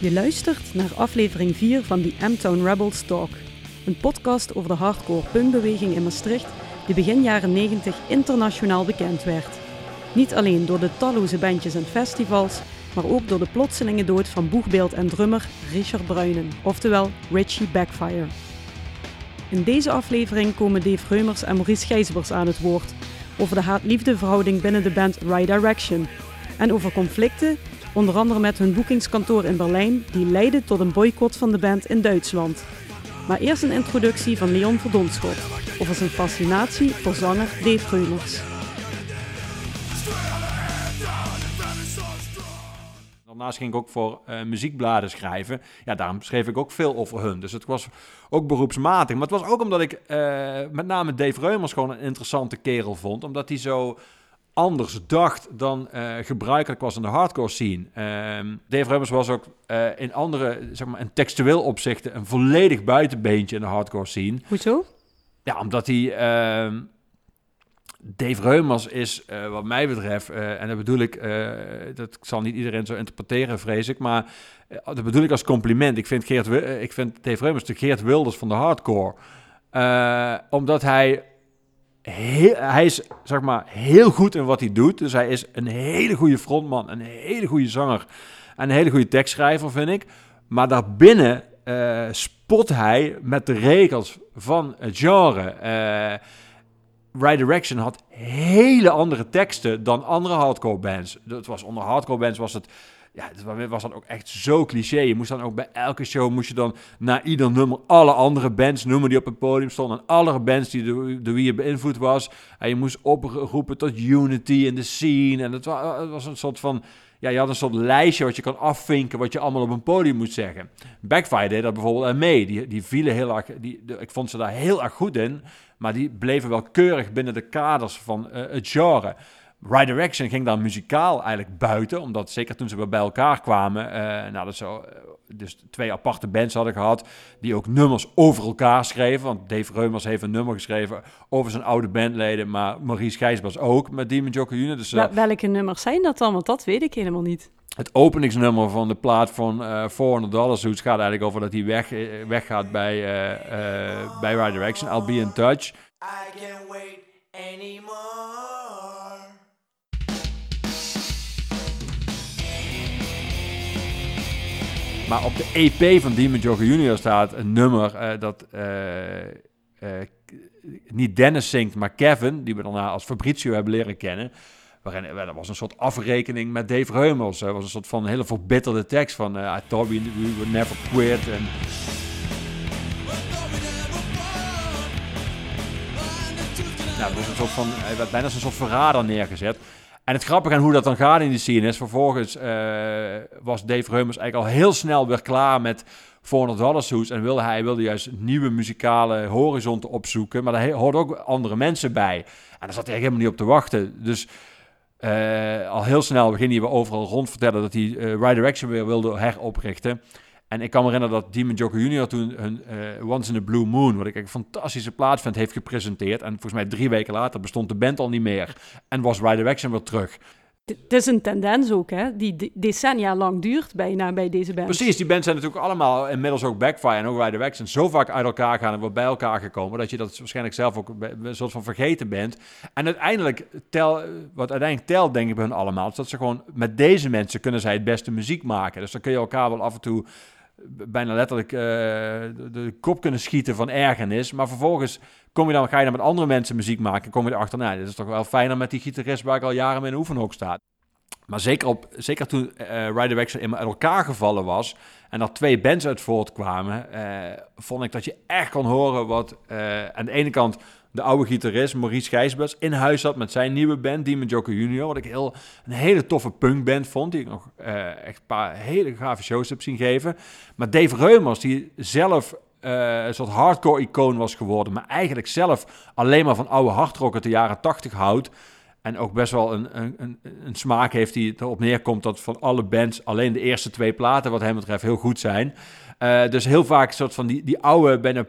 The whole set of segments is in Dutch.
Je luistert naar aflevering 4 van The M-Town Rebels Talk. Een podcast over de hardcore punkbeweging in Maastricht die begin jaren 90 internationaal bekend werd. Niet alleen door de talloze bandjes en festivals, maar ook door de plotselinge dood van boegbeeld en drummer Richard Bruinen, oftewel Richie Backfire. In deze aflevering komen Dave Reumers en Maurice Gijsbers aan het woord over de haat-liefde verhouding binnen de band Right Direction en over conflicten onder andere met hun boekingskantoor in Berlijn, die leidde tot een boycott van de band in Duitsland. Maar eerst een introductie van Leon Verdonschot over zijn fascinatie voor zanger Dave Reumers. Daarnaast ging ik ook voor uh, muziekbladen schrijven. Ja, daarom schreef ik ook veel over hun. Dus het was ook beroepsmatig. Maar het was ook omdat ik uh, met name Dave Reumers gewoon een interessante kerel vond. Omdat hij zo anders dacht dan uh, gebruikelijk was in de hardcore scene. Um, Dave was ook uh, in andere, zeg maar, in textueel opzichten een volledig buitenbeentje in de hardcore scene. Hoezo? Ja, omdat hij... Uh, Dave Reumers is, uh, wat mij betreft, en dat bedoel ik, dat zal niet iedereen zo interpreteren, vrees ik, maar dat bedoel ik als compliment. Ik vind, Geert, ik vind Dave Reumers de Geert Wilders van de hardcore. omdat hij hij is zeg maar heel goed in wat hij doet. Dus hij is een hele goede frontman, een hele goede zanger en een hele goede tekstschrijver, vind ik. Maar daarbinnen uh, spot hij met de regels van het genre. Uh, right Direction had hele andere teksten dan andere hardcore bands. Dat was onder hardcore bands was het ja, het was dan ook echt zo cliché. Je moest dan ook bij elke show, moest je dan na ieder nummer alle andere bands noemen die op het podium stonden. En alle bands die door, wie je beïnvloed was. En je moest oproepen tot unity in de scene. En het was, het was een soort van, ja, je had een soort lijstje wat je kan afvinken, wat je allemaal op een podium moet zeggen. Backfire deed dat bijvoorbeeld mee. Die, die vielen heel erg, die, ik vond ze daar heel erg goed in. Maar die bleven wel keurig binnen de kaders van uh, het genre. Right Direction ging dan muzikaal eigenlijk buiten, omdat zeker toen ze weer bij elkaar kwamen, uh, nou, dat zo, uh, dus twee aparte bands hadden gehad, die ook nummers over elkaar schreven. Want Dave Reumers heeft een nummer geschreven over zijn oude bandleden, maar Maurice Gijsbers ook met Demon Joker. Dus, uh, welke nummers zijn dat dan? Want dat weet ik helemaal niet. Het openingsnummer van de plaat van uh, 400 Dollars Suits gaat eigenlijk over dat hij weg, weggaat bij, bij Right Direction. I'll be in touch. I can't wait anymore. Maar op de EP van Demon Joker Junior staat een nummer uh, dat uh, uh, niet Dennis zingt, maar Kevin, die we daarna als Fabrizio hebben leren kennen. Waarin dat was een soort afrekening met Dave Reumers. Dat was een soort van hele verbitterde tekst van I thought we, we would never quit. En, nou, was een soort van, hij werd bijna als een soort verrader neergezet. En het grappige aan hoe dat dan gaat in die scene is, vervolgens uh, was Dave Reumers eigenlijk al heel snel weer klaar met 400 Dollar Suits en wilde hij wilde juist nieuwe muzikale horizonten opzoeken, maar daar hoorden ook andere mensen bij. En daar zat hij helemaal niet op te wachten. Dus uh, al heel snel beginnen we overal rond vertellen dat hij uh, Right Direction weer wilde heroprichten. En ik kan me herinneren dat Demon Joker Jr. toen hun uh, Once in a Blue Moon, wat ik een fantastische plaat vind, heeft gepresenteerd. En volgens mij drie weken later bestond de band al niet meer. En was Right Direction weer terug. Het is een tendens ook, hè, die decennia lang duurt bijna bij deze band. Precies, die bands zijn natuurlijk allemaal inmiddels ook Backfire en ook Right Direction zo vaak uit elkaar gaan en weer bij elkaar gekomen, dat je dat waarschijnlijk zelf ook een soort van vergeten bent. En uiteindelijk, tel, wat uiteindelijk telt, denk ik bij hun allemaal, is dat ze gewoon met deze mensen kunnen zij het beste muziek maken. Dus dan kun je elkaar wel af en toe bijna letterlijk uh, de, kop kunnen schieten van ergernis. Maar vervolgens kom je dan, ga je dan met andere mensen muziek maken. kom je erachter, nou, dit is toch wel fijner met die gitarist waar ik al jaren mee in de oefenhoek sta. Maar zeker, op, zeker toen Rider Wexler in elkaar gevallen was en er twee bands uit voortkwamen, uh, vond ik dat je echt kon horen wat aan de ene kant de oude gitarist Maurice Gijsbers in huis had met zijn nieuwe band, Demon Joker Junior. Wat ik heel, een hele toffe punkband vond, die ik nog uh, echt een paar hele gave shows heb zien geven. Maar Dave Reumers, die zelf uh, een soort hardcore-icoon was geworden, maar eigenlijk zelf alleen maar van oude hardrock uit de jaren 80 houdt. En ook best wel een, een, een, een, smaak heeft die erop neerkomt dat van alle bands alleen de eerste twee platen, wat hem betreft, heel goed zijn. Uh, dus heel vaak een soort van die, die oude, bijna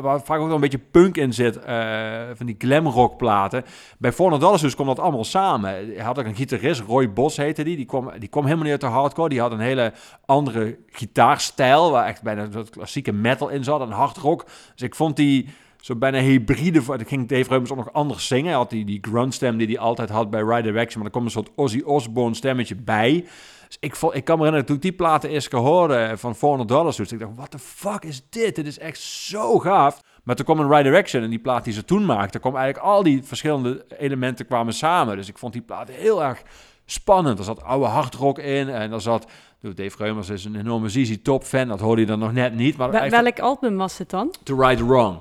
waar vaak ook wel een beetje punk in zit, uh, van die glamrock platen. Bij 400 Dollars dus komt dat allemaal samen. Hij had ook een gitarist, Roy Bos heette die, die kwam, die kwam helemaal niet uit de hardcore. Die had een hele andere gitaarstijl, waar echt bijna een klassieke metal in zat, een hardrock. Dus ik vond die zo bijna hybride. Voor, ging Dave Reumers ook nog anders zingen. Hij had die, die grunt die hij altijd had bij Ride Direction. Maar er komt een soort Ozzy Osbourne stemmetje bij. Dus ik, vond, ik kan me herinneren, toen ik die platen eerst gehoorde van 400 dollars. Dus ik dacht, what the fuck is dit? Dit is echt zo gaaf. Maar toen kwam een Ride Direction en die plaat die ze toen maakte, kwam eigenlijk al die verschillende elementen kwamen samen. Dus ik vond die plaat heel erg spannend. Er zat oude hardrock in en er zat... Dave Reumers is een enorme ZZ Top fan, dat hoorde je dan nog net niet. Maar welk album was het dan? To Ride Wrong.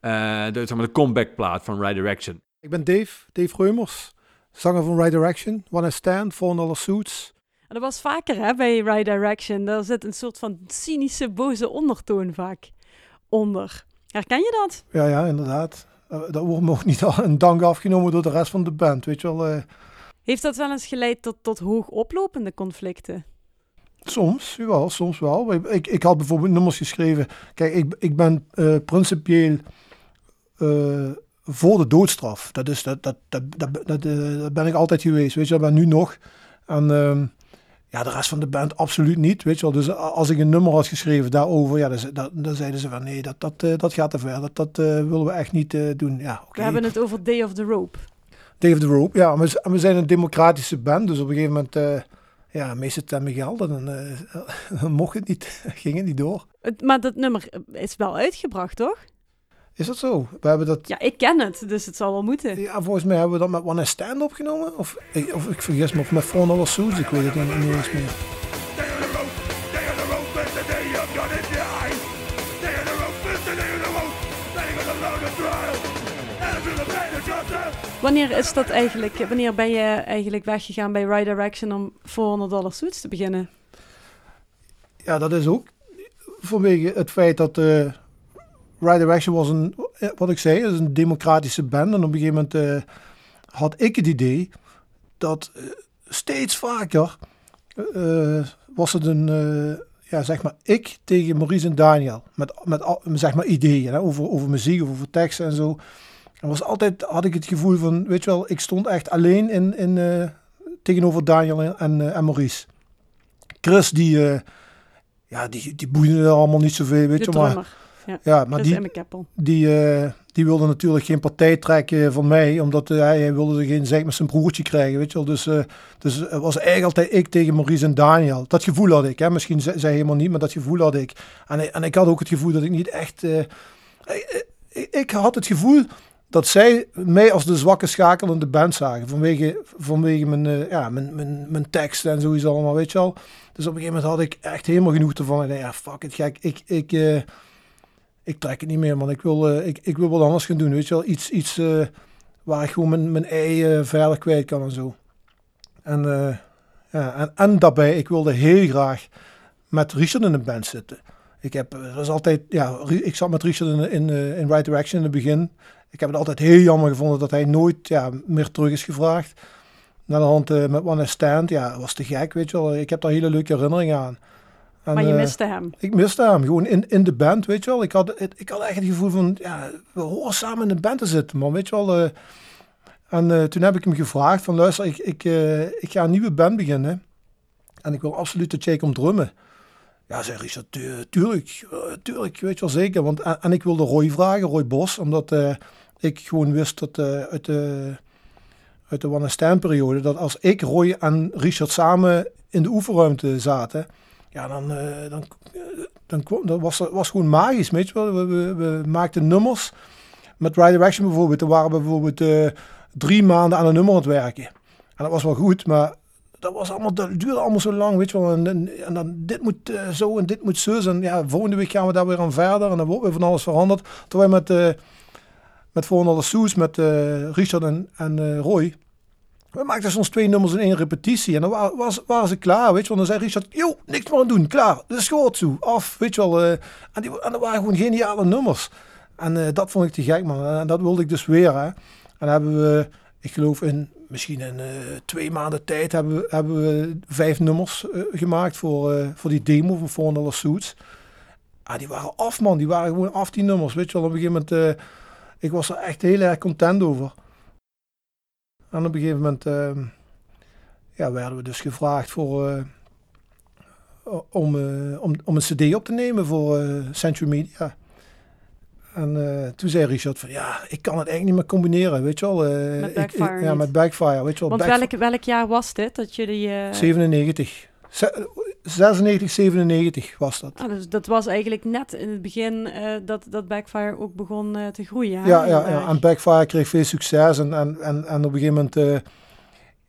Uh, de, zeg maar, de comeback-plaat van Ride Direction. Ik ben Dave, Dave Reumers, zanger van Ride Direction. One I Stand, Four Suits. En dat was vaker hè, bij Ride Direction. Daar zit een soort van cynische, boze ondertoon vaak onder. Herken je dat? Ja, ja, inderdaad. Uh, dat wordt me ook niet al een dank afgenomen door de rest van de band, weet je wel. Uh... Heeft dat wel eens geleid tot, tot hoog oplopende conflicten? Soms, wel, soms wel. Ik, ik had bijvoorbeeld nummers geschreven. Kijk, ik, ik ben uh, principieel uh, voor de doodstraf. Dat, is, dat, dat, dat, dat, dat, ben ik altijd geweest, weet je wel, ben nu nog. En uh, ja, de rest van de band absoluut niet, weet je wel. Dus als ik een nummer had geschreven daarover, ja, dan, dan, zeiden ze van nee, dat, dat, uh, dat gaat te ver. Dat, dat willen we echt niet doen. Ja, okay. We hebben het over Day of the Rope. Day of the Rope, ja. We, we zijn een democratische band, dus op een gegeven moment ja, meeste stemmen gelden. Dan, uh, mocht het niet, ging het niet door. Maar dat nummer is wel uitgebracht, toch? Is dat zo? We hebben dat... Ja, ik ken het, dus het zal wel moeten. Ja, volgens mij hebben we dat met One Stand opgenomen. Of, of ik vergis me, of met Four Dollar Suits, ik weet het niet, niet eens meer. Wanneer is dat eigenlijk? Wanneer ben je eigenlijk weggegaan bij Ride Direction om 400 dollar suits te beginnen? Ja, dat is ook vanwege het feit dat uh, Ride Direction was een, wat ik zei, is een democratische band. En op een gegeven moment uh, had ik het idee dat uh, steeds vaker was het een, ja, zeg maar, ik tegen Maurice en Daniel. Met, met, zeg maar, ideeën hè, over, over muziek of over teksten en zo. En was altijd, had ik het gevoel van, weet je wel, ik stond echt alleen in, in, uh, tegenover Daniel en, uh, en Maurice. Chris, die, uh, ja, die, die boeide allemaal niet zoveel, weet je maar. Ja, ja maar die, die, die wilde natuurlijk geen partij trekken van mij, omdat hij wilde geen zeg met zijn broertje krijgen, weet je wel. Dus, dus het was eigenlijk altijd ik tegen Maurice en Daniel. Dat gevoel had ik, hè. misschien zei hij helemaal niet, maar dat gevoel had ik. En, en ik had ook het gevoel dat ik niet echt... Ik, ik had het gevoel dat zij mij als de zwakke schakel in de band zagen. Vanwege, vanwege mijn, uh, ja, mijn, mijn, mijn teksten en zoiets allemaal, weet je wel. Dus op een gegeven moment had ik echt helemaal genoeg ervan. En dacht, ja, fuck it, gek. Ik, ik, uh, ik trek het niet meer, man. Ik wil, uh, ik, ik wil wat anders gaan doen, weet je wel. Iets, iets waar ik gewoon mijn, mijn ei veilig kwijt kan en zo. En, ja, en, en daarbij, ik wilde heel graag met Richard in de band zitten. Ik heb, altijd, ja, ik zat met Richard in, in, in Right Direction in het begin. Ik heb het altijd heel jammer gevonden dat hij nooit ja, meer terug is gevraagd. Naar de hand uh, met One Stand, ja, was te gek, weet je wel. Ik heb daar hele leuke herinneringen aan. En, maar je uh, miste hem? Ik miste hem, gewoon in, in de band, weet je wel. Ik had, ik had echt het gevoel van, ja, we horen samen in de band te zitten, man, weet je wel. Uh, en toen heb ik hem gevraagd van, luister, ik, ik, ik ga een nieuwe band beginnen. En ik wil absoluut dat jij komt drummen. Ja, zei Richard, tuurlijk, tuurlijk, weet je wel zeker. Want, en, en ik wilde Roy vragen, Roy Bos, omdat ik gewoon wist dat uit de, uit de One Stand periode, dat als ik, Roy en Richard samen in de oefenruimte zaten, ja, dan, uh, dan, dan, dan was het was gewoon magisch, weet je wel. We, we, maakten nummers. Met Ride Direction bijvoorbeeld, dan waren we bijvoorbeeld uh, drie maanden aan een nummer aan het werken. En dat was wel goed, maar dat, was allemaal, dat duurde allemaal zo lang, weet je wel. En, dan dit moet zo en dit moet zo. En ja, volgende week gaan we daar weer aan verder. En dan wordt weer van alles veranderd. Terwijl met... Uh, met Voornal Soes, met Richard en, en Roy. We maakten soms twee nummers in één repetitie. En dan wa was, waren ze klaar, weet je wel. Dan zei Richard, joh, niks meer aan doen, klaar. De schoot toe, af, weet je wel. Uh, en, die, en dat waren gewoon geniale nummers. En dat vond ik te gek, man. En dat wilde ik dus weer, hè. En dan hebben we, ik geloof in misschien in twee maanden tijd, hebben we, hebben we vijf nummers gemaakt voor, voor die demo van Voornal Suits. ah, die waren af, man. Die waren gewoon af, die nummers. Weet je wel, op een gegeven moment, ik was er echt heel erg content over. En op een gegeven moment uh, ja, werden we dus gevraagd voor, uh, om, om, om een cd op te nemen voor Century Media. En toen zei Richard van ja, ik kan het eigenlijk niet meer combineren, weet je wel. Met Backfire. Ik, ja, met Backfire, weet je wel. Want welk, welk jaar was dit dat jullie... Uh... 97. 96, 97 was dat. Ah, dus dat was eigenlijk net in het begin dat, dat Backfire ook begon te groeien. Ja, ja, ja, en Backfire kreeg veel succes en, en, en, en op een gegeven moment...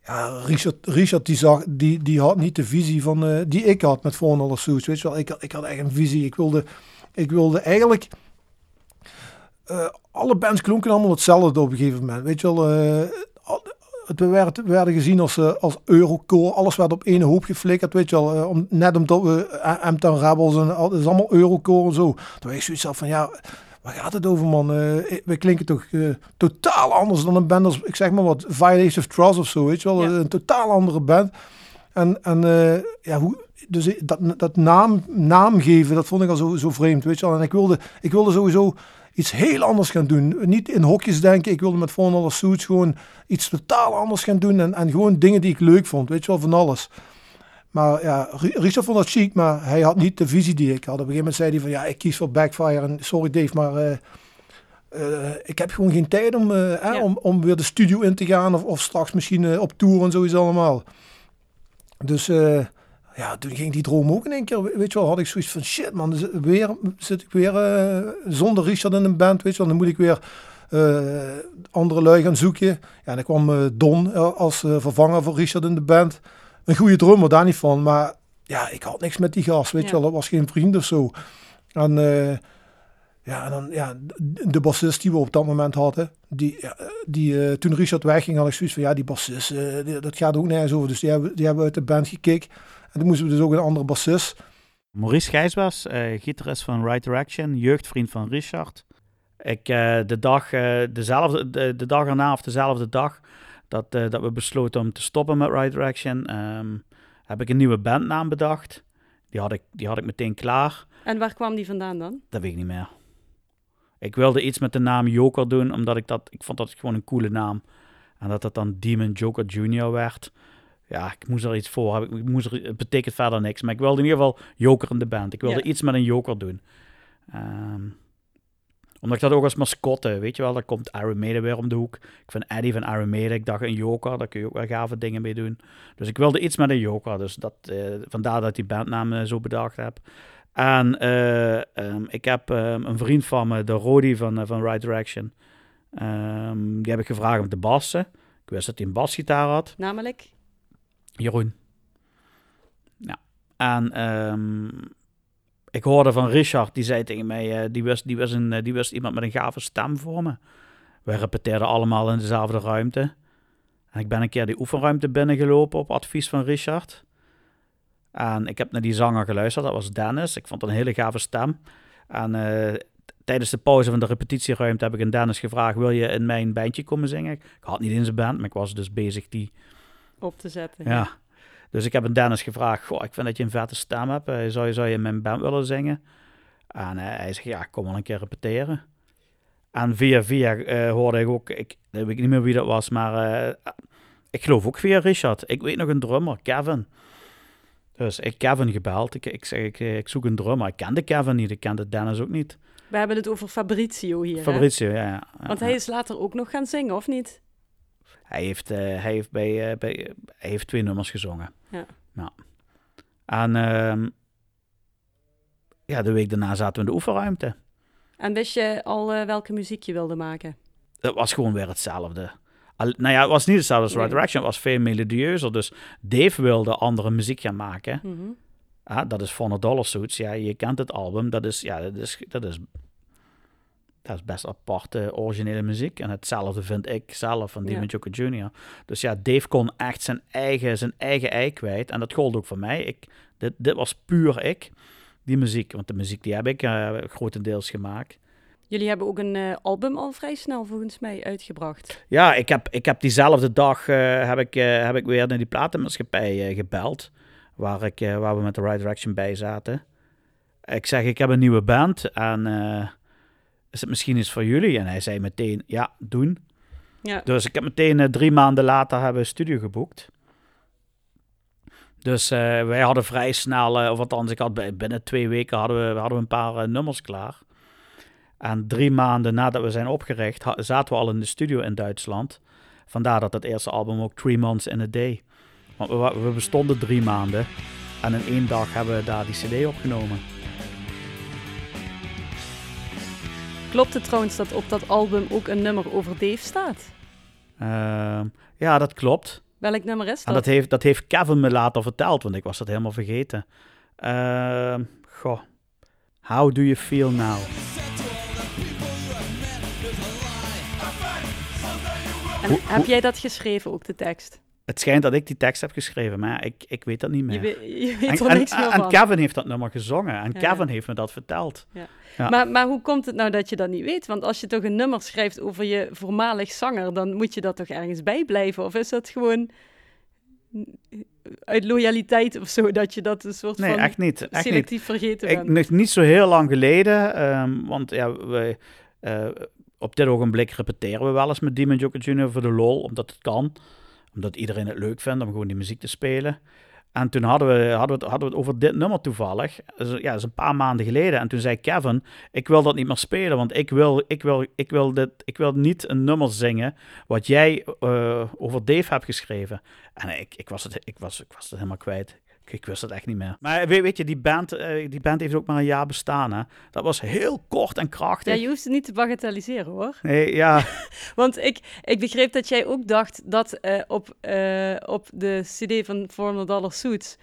ja, Richard, Richard die, zag, die, die had niet de visie van, die ik had met Suits, weet je wel. Ik, ik had echt een visie. Ik wilde, ik wilde eigenlijk alle bands klonken allemaal hetzelfde op een gegeven moment. Weet je wel, het werd, werden gezien als, uh, als Eurocore. Alles werd op één hoop geflikkerd, weet je wel. om, net omdat we Amtown Rebels en het is allemaal Eurocore en zo. Toen ik zoiets af van, ja, waar gaat het over, man? we klinken toch totaal anders dan een band als, ik zeg maar wat, Violation of Trust of zo, weet je wel. Een totaal andere band. En, en ja, hoe, dus dat, dat naam, naam geven, dat vond ik al zo, zo vreemd, weet je wel. En ik wilde, ik wilde sowieso iets heel anders gaan doen. Niet in hokjes denken. Ik wilde met Phone All Suits gewoon iets totaal anders gaan doen. En, en gewoon dingen die ik leuk vond. Weet je wel, van alles. Maar ja, Richard vond dat chic, maar hij had niet de visie die ik had. Op een gegeven moment zei hij van ja, ik kies voor Backfire. En sorry Dave, maar uh, uh, ik heb gewoon geen tijd om, uh, ja. om, om weer de studio in te gaan. Of, of straks misschien op tour en zoiets allemaal. Dus ja, toen ging die droom ook in één keer, weet je wel, had ik zoiets van shit man, weer zit ik weer uh, zonder Richard in een band, weet je wel, dan moet ik weer uh, andere lui gaan zoeken. Ja, en dan kwam uh, Don als vervanger voor Richard in de band. Een goede drummer, daar niet van, maar ja, ik had niks met die gast, weet je wel, dat was geen vriend of zo. En ja, en dan ja, de bassist die we op dat moment hadden, die, die toen Richard wegging, had ik zoiets van ja, die bassist, dat gaat ook nergens over. Dus die hebben, die hebben uit de band gekeken. En toen moesten we dus ook een andere bassist. Maurice Gijsbers, uh, gitarist van Right Direction, jeugdvriend van Richard. Ik, uh, de, dag, uh, dezelfde, de, de, dag erna of dezelfde dag dat, dat we besloten om te stoppen met Right Direction, um, heb ik een nieuwe bandnaam bedacht. Die had, ik, die had ik meteen klaar. En waar kwam die vandaan dan? Dat weet ik niet meer. Ik wilde iets met de naam Joker doen, omdat ik dat, ik vond dat gewoon een coole naam. En dat het dan Demon Joker Junior werd ja, ik moest er iets voor hebben. Ik moest er, het betekent verder niks. Maar ik wilde in ieder geval joker in de band. Ik wilde iets met een joker doen. Um, omdat ik dat ook als mascotte, weet je wel, daar komt Iron Maiden weer om de hoek. Ik vind Eddie van Iron Maiden, ik dacht een joker, daar kun je ook wel gave dingen mee doen. Dus ik wilde iets met een joker, dus dat, uh, vandaar dat ik die bandnaam uh, zo bedacht heb. En uh, um, ik heb um, een vriend van me, de Rodi van, van Right Direction, die heb ik gevraagd om te bassen. Ik wist dat hij een basgitaar had. Namelijk? Jeroen. Ja. En um, ik hoorde van Richard, die zei tegen mij, uh, die, wist, die, was een, uh, die wist iemand met een gave stem voor me. We repeteerden allemaal in dezelfde ruimte. En ik ben een keer die oefenruimte binnengelopen op advies van Richard. En ik heb naar die zanger geluisterd, dat was Dennis. Ik vond het een hele gave stem. En uh, tijdens de pauze van de repetitieruimte heb ik aan Dennis gevraagd: Wil je in mijn bandje komen zingen? Ik had niet in zijn band, maar ik was dus bezig die op te zetten. Ja. Dus ik heb een Dennis gevraagd, goh, ik vind dat je een vette stem hebt. Uh, zou, je, zou je in mijn band willen zingen? En uh, hij zegt, ja, kom wel een keer repeteren. En via via uh, hoorde ik ook, ik, weet ik niet meer wie dat was, maar ik geloof ook via Richard. Ik weet nog een drummer, Kevin. Dus ik Kevin gebeld. Ik, ik zeg, ik, ik zoek een drummer. Ik kende Kevin niet, ik kende Dennis ook niet. We hebben het over Fabrizio hier. Fabrizio, ja, ja, Want hij is later ook nog gaan zingen, of niet? Hij heeft, uh, hij heeft, bij, bij, hij heeft twee nummers gezongen. Ja. Nou. En uh, ja, de week daarna zaten we in de oefenruimte. En wist je al uh, welke muziek je wilde maken? Het was gewoon weer hetzelfde. Al, nou ja, het was niet hetzelfde als Right Direction. Het was veel melodieuzer. Dus Dave wilde andere muziek gaan maken. Mm -hmm. ah, dat is Von Dollar Suits. Ja, je kent het album. Dat is, ja, dat is, dat is dat is best aparte originele muziek. En hetzelfde vind ik zelf van Demon ja. Joker Jr. Dus ja, Dave kon echt zijn eigen, zijn eigen ei kwijt. En dat gold ook voor mij. Ik, dit, dit was puur ik, die muziek. Want de muziek die heb ik uh, grotendeels gemaakt. Jullie hebben ook een uh, album al vrij snel volgens mij uitgebracht. Ja, ik heb, ik heb diezelfde dag uh, heb ik, heb ik weer naar die platenmaatschappij gebeld. Waar, ik, waar we met de Right Direction bij zaten. Ik zeg, ik heb een nieuwe band en eh, is het misschien iets voor jullie? En hij zei meteen, ja, doen. Ja. Dus ik heb meteen eh, drie maanden later hebben we een studio geboekt. Dus eh, wij hadden vrij snel, eh, of althans, ik had bij- binnen twee weken hadden we, hadden we een paar nummers klaar. En drie maanden nadat we zijn opgericht, ha- zaten we al in de studio in Duitsland. Vandaar dat het eerste album ook Three Months in a Day. Want we, we bestonden drie maanden. En in één dag hebben we daar die cd opgenomen. Klopt het trouwens dat op dat album ook een nummer over Dave staat? Ehm, ja, dat klopt. Welk nummer is dat? En dat heeft, dat heeft Kevin me later verteld, want ik was dat helemaal vergeten. Ehm, goh. How do you feel now? En heb jij dat geschreven, ook de tekst? Het schijnt dat ik die tekst heb geschreven, maar ik, ik weet dat niet Je, meer. weet- je weet En, er en, niks meer en van. Kevin heeft dat nummer gezongen en Ja. Kevin heeft me dat verteld. ja. Maar, maar hoe komt het nou dat je dat niet weet? Want als je toch een nummer schrijft over je voormalig zanger, dan moet je dat toch ergens bij blijven? Of is dat gewoon uit loyaliteit of zo, dat je dat een soort Nee, van echt niet. Echt niet. selectief vergeten Ik, nog niet zo heel lang geleden, ehm, want ja, we, eh, op dit ogenblik repeteren we wel eens met Demon Joker Jr. voor de lol, omdat het kan. Omdat iedereen het leuk vindt om gewoon die muziek te spelen. En toen hadden we, hadden we, het, hadden we het over dit nummer toevallig. Ja, dat is een paar maanden geleden. En toen zei Kevin, ik wil dat niet meer spelen, want ik wil, ik wil, ik wil, dit, ik wil niet een nummer zingen wat jij eh, over Dave hebt geschreven. En ik, ik, was het, ik, was, ik was het helemaal kwijt. Ik, wist het echt niet meer. Maar weet, weet je, die band, eh, die band heeft ook maar een jaar bestaan. Hè? Dat was heel kort en krachtig. Ja, je hoeft het niet te bagatelliseren hoor. Nee, ja, Want ik, ik begreep dat jij ook dacht dat eh, op, eh, op de CD van 400 Dollar Suits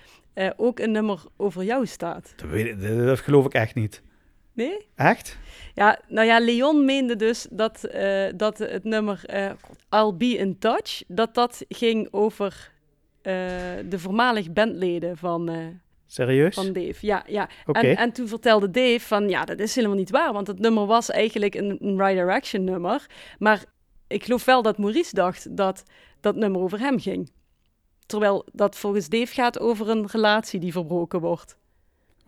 ook een nummer over jou staat. dat, weet dat, dat geloof ik echt niet. Nee? Echt? Ja, nou ja, Leon meende dus dat, dat het nummer I'll Be In Touch, dat dat ging over de voormalig bandleden van, eh, Serieus? van Dave. Ja, ja. Oké. En, en toen vertelde Dave van, ja, dat is helemaal niet waar, want het nummer was eigenlijk een, een Right Direction nummer. Maar ik geloof wel dat Maurice dacht dat dat nummer over hem ging. Terwijl dat volgens Dave gaat over een relatie die verbroken wordt.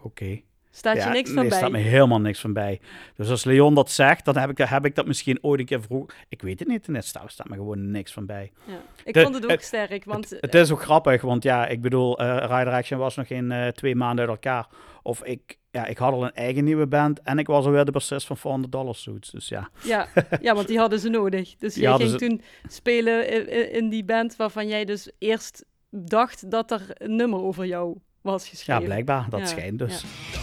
Oké. Staat Ja, je niks van er bij? staat me helemaal niks van bij. Dus als Leon dat zegt, dan heb ik, heb ik dat misschien ooit een keer vroeg. Ik weet het niet, net staat, staat me gewoon niks van bij. Ja. Ik De- vond het ook het- sterk, want... het, het is ook grappig, want ja, ik bedoel, eh Rider Action was nog geen eh, twee maanden uit elkaar. Of ik, ja, ik had al een eigen nieuwe band en ik was alweer de bassist van 400 Dollar Suits. Dus ja, Ja, ja, want die hadden ze nodig. Dus jij hadden ging toen spelen in, die band waarvan jij dus eerst dacht dat er een nummer over jou was ja geschreven. blijkbaar, dat Ja, schijnt dus. Ja,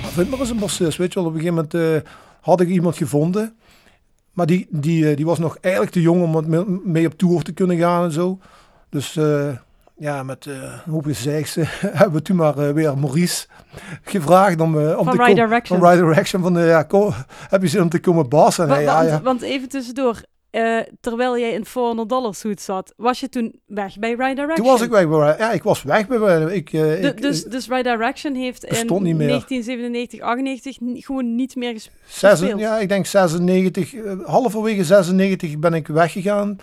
maar vind maar eens een bassist. Weet je wel, op een gegeven moment eh, had ik iemand gevonden. Maar die, die, eh, die was nog eigenlijk te jong om mee op tour te kunnen gaan en zo. Dus eh, ja, met eh, een hoop gezegd hebben we toen maar weer Maurice gevraagd om, eh, om Van te Right komen- Direction. Van Right Direction. Van, ja, kom, heb je zin om te komen bassen? En Wa- hij, ja, want, ja. want even tussendoor, eh, terwijl jij in 400 dollar suit zat, was je toen weg bij Right Direction? Toen was ik weg. bij- Ja, ik was weg. Bij, ik, eh, ik, dus, dus Right Direction heeft in bestond niet meer. 1997, 98 ni- gewoon niet meer gespeeld. Zes, ja, ik denk 96, eh, halverwege 96 ben ik weggegaan.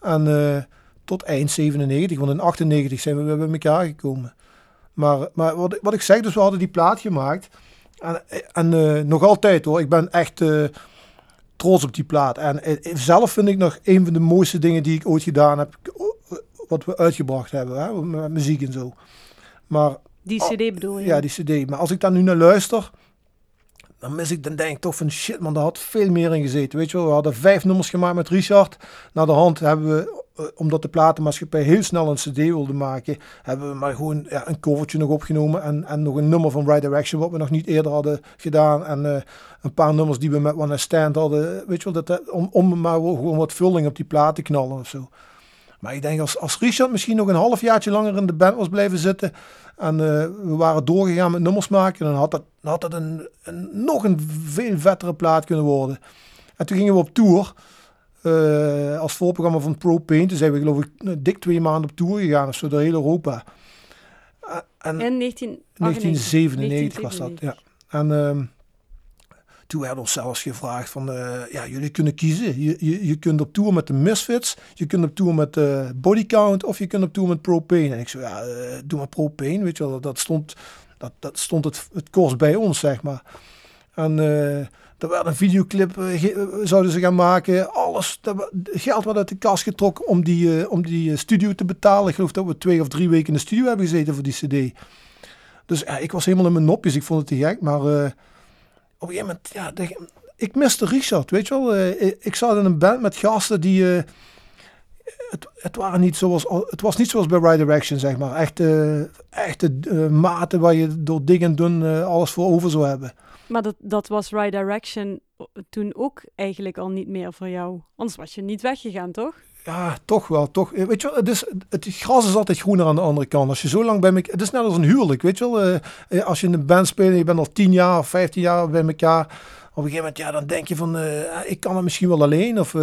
En tot eind 97, want in 98 zijn we weer bij elkaar gekomen. Maar, maar wat, wat ik zeg, dus we hadden die plaat gemaakt. En, en nog altijd hoor, ik ben echt trots op die plaat. En eh, zelf vind ik nog een van de mooiste dingen die ik ooit gedaan heb. eh, Wat we uitgebracht hebben, hè, met muziek en zo. Maar Die cd bedoel je? ja, die cd. Maar als ik daar nu naar luister, dan mis ik, dan denk ik toch van shit man, daar had veel meer in gezeten. Weet je wel, we hadden vijf nummers gemaakt met Richard. Na de hand hebben we, eh, omdat de platenmaatschappij heel snel een cd wilde maken, hebben we maar gewoon ja, een covertje nog opgenomen. En, en nog een nummer van Right Direction, wat we nog niet eerder hadden gedaan. En eh, een paar nummers die we met One Stand hadden. Weet je wel, dat, eh, om, om maar gewoon wat vulling op die plaat te knallen of zo. Maar ik denk als, als Richard misschien nog een halfjaartje langer in de band was blijven zitten. En eh, we waren doorgegaan met nummers maken. Dan had dat, had dat een, een, nog een veel vettere plaat kunnen worden. En toen gingen we op tour. Eh, als voorprogramma van Pro Paint. Toen zijn we geloof ik dik twee maanden op tour gegaan. Of zo door heel Europa. Eh, en In 1998. 1997 was dat, ja. En ehm, toen werd ons zelfs gevraagd van, eh, ja, jullie kunnen kiezen. Je, je, je kunt op tour met de Misfits, je kunt op tour met uh, Body Count of je kunt op tour met Propane. En ik zei, ja, doe maar Propane, weet je wel. Dat stond, dat, dat stond het, het kost bij ons, zeg maar. En er werd een videoclip, zouden ze gaan maken. Alles, dat, geld werd uit de kas getrokken om die, om die studio te betalen. Ik geloof dat we twee of drie weken in de studio hebben gezeten voor die cd. Dus ik was helemaal in mijn nopjes. Ik vond het te gek. Maar op een gegeven moment, ja, ik miste Richard. Weet je wel, ik zat in een band met gasten die. Het, het, waren niet zoals, het was niet zoals bij Ride Direction, zeg maar. Echte, echte maten waar je door dik en dun alles voor over zou hebben. Maar dat, dat was Ride Direction toen ook eigenlijk al niet meer voor jou. Anders was je niet weggegaan, toch? ja, toch wel. Toch, eh, weet je het, is, het gras is altijd groener aan de andere kant. Als je zo lang bij elkaar... Het is net als een huwelijk, weet je wel. Uh, als je in een band speelt en je bent al 10 jaar of 15 jaar bij elkaar... Op een gegeven moment, ja, dan denk je van, uh, ik kan het misschien wel alleen of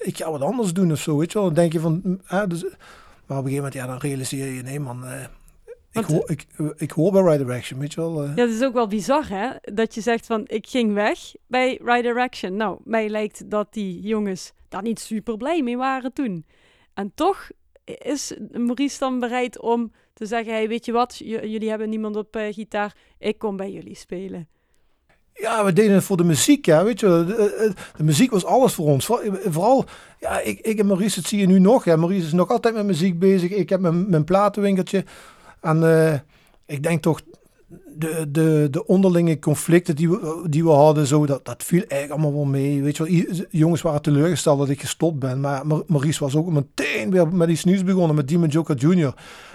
ik, ga wat anders doen of zo, weet je wel. Dan denk je van, uh, dus, maar op een gegeven moment, ja, dan realiseer je, nee man, ik, hoor, ik, ik hoor bij Ride Direction, weet je wel. Ja, dat is ook wel bizar, hè? Dat je zegt van, ik ging weg bij Ride Direction. Nou, mij lijkt dat die jongens daar niet super blij mee waren toen. En toch is Maurice dan bereid om te zeggen: hey, weet je wat, jullie hebben niemand op uh, gitaar, ik kom bij jullie spelen. Ja, we deden het voor de muziek, ja, weet je. De, de, muziek was alles voor ons. Vooral, ja, ik, ik en Maurice, dat zie je nu nog. Ja. Maurice is nog altijd met muziek bezig. Ik heb mijn, mijn platenwinkeltje. En uh, ik denk toch de, de, de onderlinge conflicten die we, die we hadden, zo, dat, dat viel eigenlijk allemaal wel mee. Weet je wel, jongens waren teleurgesteld dat ik gestopt ben. Maar Maurice was ook meteen weer met iets nieuws begonnen, met Demon Joker Jr.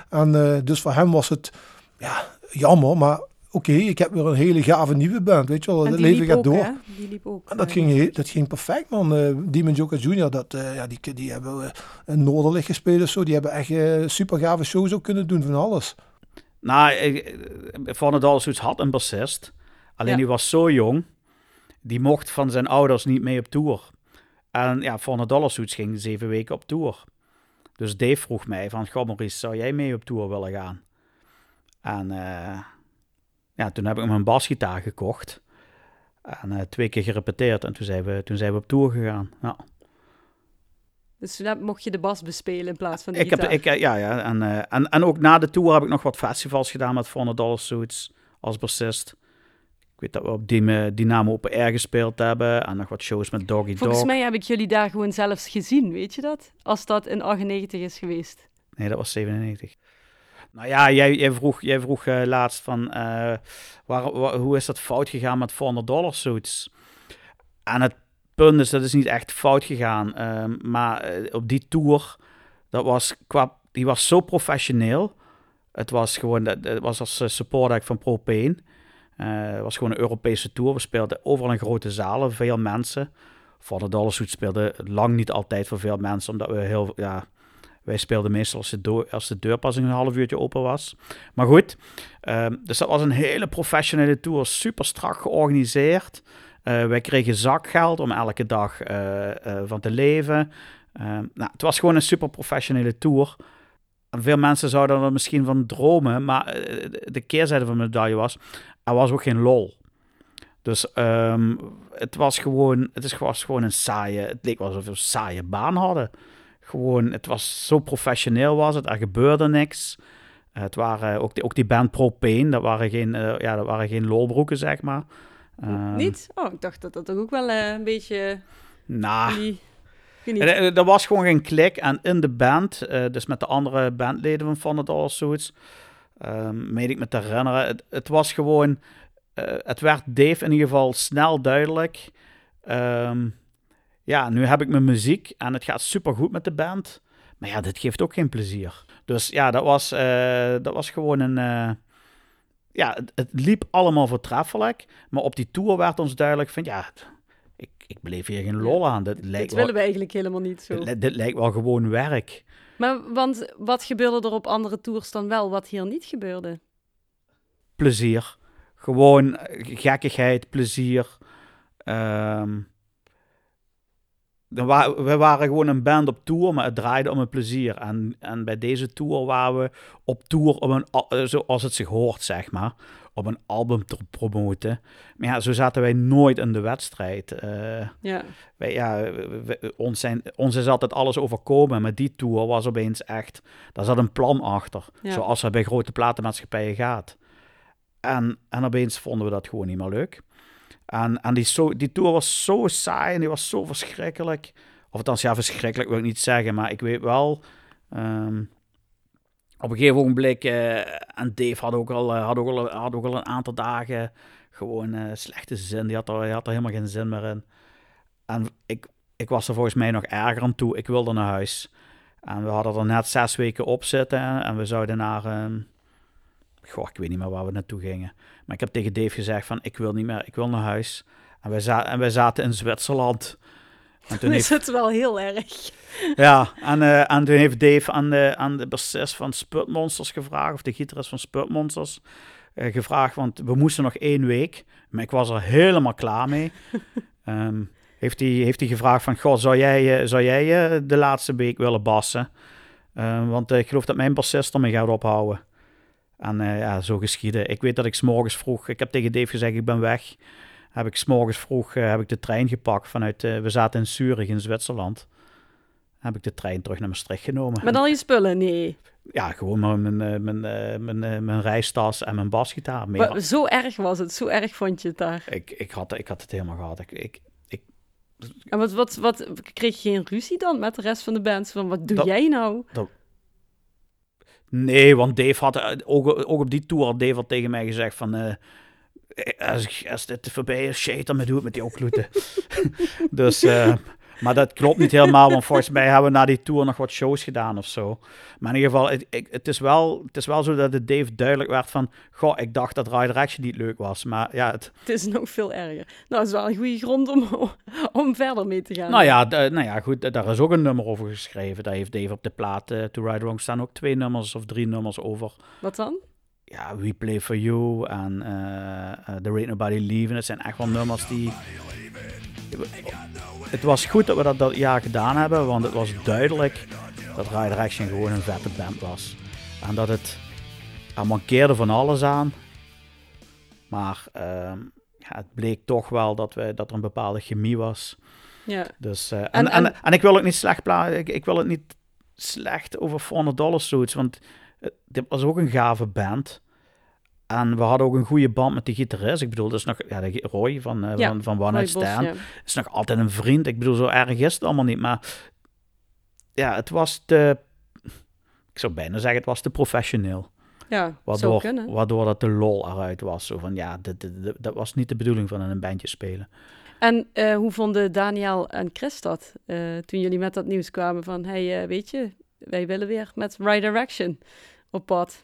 En uh, dus voor hem was het ja, jammer, maar oké, okay, ik heb weer een hele gave nieuwe band, weet je wel. Het leven gaat ook, door. Hè? Die liep ook. En dat, ging, dat ging perfect, man. Uh, Demon Joker Jr., dat, uh, ja, die, die hebben uh, een Noorderlicht gespeeld of zo. Die hebben echt super gave shows ook kunnen doen van alles. Nou, Van het zoiets had een bassist. Alleen ja. die was zo jong. Die mocht van zijn ouders niet mee op tour. En ja, Van het Dollarsuits ging zeven weken op tour. Dus Dave vroeg mij van, goh Maurice, zou jij mee op tour willen gaan? En uh, ja, toen heb ik hem een basgitaar gekocht. En uh, twee keer gerepeteerd. En toen zijn we, toen zijn we op tour gegaan. Ja. Dus toen mocht je de bas bespelen in plaats van de ik gitaar. Heb, ik, ja, ja. En, uh, en, en ook na de tour heb ik nog wat festivals gedaan met 400 Dollar Suits als bassist. Ik weet dat we op Dynamo Open Air gespeeld hebben. En nog wat shows met Doggy Dog. Volgens mij heb ik jullie daar gewoon zelfs gezien, weet je dat? Als dat in 98 is geweest. Nee, dat was 97. Nou ja, jij, vroeg, vroeg uh, laatst van... Uh, waar, hoe is dat fout gegaan met 400 Dollar Suits? En het punt is, dat is niet echt fout gegaan. Uh, maar uh, op die tour, dat was die was zo professioneel. Het was gewoon, het was als support act van Propane. het was gewoon een Europese tour. We speelden overal in grote zalen, veel mensen. Voor de Dollarsuit speelde lang niet altijd voor veel mensen, omdat we heel, ja, wij speelden meestal als de, als de deur een half uurtje open was. Maar goed, um, dus dat was een hele professionele tour, super strak georganiseerd. Uh, wij kregen zakgeld om elke dag uh, uh, van te leven. nou, het was gewoon een super professionele tour. Veel mensen zouden er misschien van dromen, maar de keerzijde van de medaille was, er was ook geen lol. Dus um, het was gewoon, het is, was gewoon een saaie, het leek alsof we een saaie baan hadden. Gewoon, het was zo professioneel was het, er gebeurde niks. het waren ook die, ook die band Propane, dat waren geen, ja, dat waren geen lolbroeken, zeg maar. Um, niet? Oh, ik dacht dat dat ook wel uh, een beetje... Nou, die... er, er, was gewoon geen klik. En in de band, dus met de andere bandleden van Van het All zoiets, um, meen ik me te herinneren, het, het was gewoon... Het werd Dave in ieder geval snel duidelijk. Um, ja, nu heb ik mijn muziek en het gaat super goed met de band. Maar ja, dit geeft ook geen plezier. Dus ja, dat was, dat was gewoon een ja, het, het, liep allemaal voortreffelijk. Maar op die tour werd ons duidelijk van ja, ik, ik beleef hier geen lol aan. Dit, lijkt dit willen we eigenlijk helemaal niet zo. Dit, dit, lijkt wel gewoon werk. Maar want wat gebeurde er op andere tours dan wel, wat hier niet gebeurde? Plezier. Gewoon gekkigheid, plezier. Um, wa we waren gewoon een band op tour, maar het draaide om een plezier. En, en bij deze tour waren we op tour om een, eh, zoals het zich hoort, zeg maar, om een album te promoten. Maar ja, zo zaten wij nooit in de wedstrijd. Eh, Ja. wij, ja, ons, zijn, ons is altijd alles overkomen, maar die tour was opeens echt, daar zat een plan achter. Ja. Zoals het bij grote platenmaatschappijen gaat. En, en opeens vonden we dat gewoon niet meer leuk. En, en die, zo, die tour was zo saai en die was zo verschrikkelijk. Of althans, ja, verschrikkelijk wil ik niet zeggen, maar ik weet wel... ehm, op een gegeven ogenblik, eh en Dave had ook, al, eh, had, ook al, had ook al een aantal dagen gewoon eh, slechte zin. Die had, er, die had er helemaal geen zin meer in. En ik, ik was er volgens mij nog erger aan toe. Ik wilde naar huis. En we hadden er net zes weken op zitten. En we zouden naar... ehm, goh, ik weet niet meer waar we naartoe gingen. Maar ik heb tegen Dave gezegd van, ik wil niet meer, ik wil naar huis. En wij, za en wij zaten in Zwitserland. En toen heeft is het wel heel erg. ja, en, eh, en toen heeft Dave aan de, aan de bassist van Sputmonsters gevraagd, of de gitarist van Sputmonsters, eh, gevraagd, want we moesten nog één week. Maar ik was er helemaal klaar mee. Ehm, heeft hij heeft gevraagd van, goh, zou jij, zou jij de laatste week willen bassen? Ehm, want ik geloof dat mijn bassist ermee gaat ophouden. En eh, ja, zo geschieden. Ik weet dat ik s'morgens vroeg, ik heb tegen Dave gezegd, ik ben weg. Heb ik s'morgens vroeg eh, heb ik de trein gepakt vanuit, eh, we zaten in Zurich in Zwitserland heb ik de trein terug naar Maastricht genomen. Met al je spullen? Nee. Ja, gewoon maar mijn, mijn, mijn, eh, mijn reistas en mijn basgitaar. Meer. Wa- Zo erg was het. Zo erg vond je het daar. Ik, ik, had, ik had het helemaal gehad. Ik, ik, En wat, wat, wat, kreeg je geen ruzie dan met de rest van de band? Van, wat doe Dat- jij nou? Nee, want Dave had, eh, ook, ook op die tour had Dave al tegen mij gezegd van... eh, als, als dit voorbij is, shit, dan doe het met die okkloeten. dus, maar dat klopt niet helemaal, want volgens mij hebben we na die tour nog wat shows gedaan of zo. Maar in ieder geval, het, ik- het, is, wel, het is wel zo dat het Dave duidelijk werd van... Goh, ik dacht dat Ride Action niet leuk was. Maar ja, het, Het is nog veel erger. Nou, dat is wel een goede grond om, om verder mee te gaan. Nou ja, nou ja, goed, daar is ook een nummer over geschreven. Daar heeft Dave op de plaat eh, To Ride Along staan ook twee nummers of drie nummers over. Wat dan? Ja, We Play For You en eh, There Ain't Nobody Leaving. Het zijn echt wel nummers die... Het was goed dat we dat dat jaar gedaan hebben, want het was duidelijk dat Rider Action gewoon een vette band was. En dat het... Er mankeerde van alles aan. Maar ehm, ja, het bleek toch wel dat, we, dat er een bepaalde chemie was. Ja. Dus, eh, en, En- en, en- en, ik wil ook niet slecht plaatsen. Ik, ik wil het niet slecht over 400 Dollar Suits. Want dit was ook een gave band. En we hadden ook een goede band met de gitarist. Ik bedoel, dat is nog ja, de, Roy van, eh, Ja, van, van One Roy Night Bos, Stand. ja. Is nog altijd een vriend. Ik bedoel, zo erg is het allemaal niet. Maar ja, het was te... Ik zou bijna zeggen, het was te professioneel. Ja, Waardoor, waardoor dat de lol eruit was. Zo van, ja, dit, dit- dit- dat was niet de bedoeling van een bandje spelen. En eh, hoe vonden Daniel en Chris dat eh, toen jullie met dat nieuws kwamen van... hey, weet je, wij willen weer met Rider Action op pad.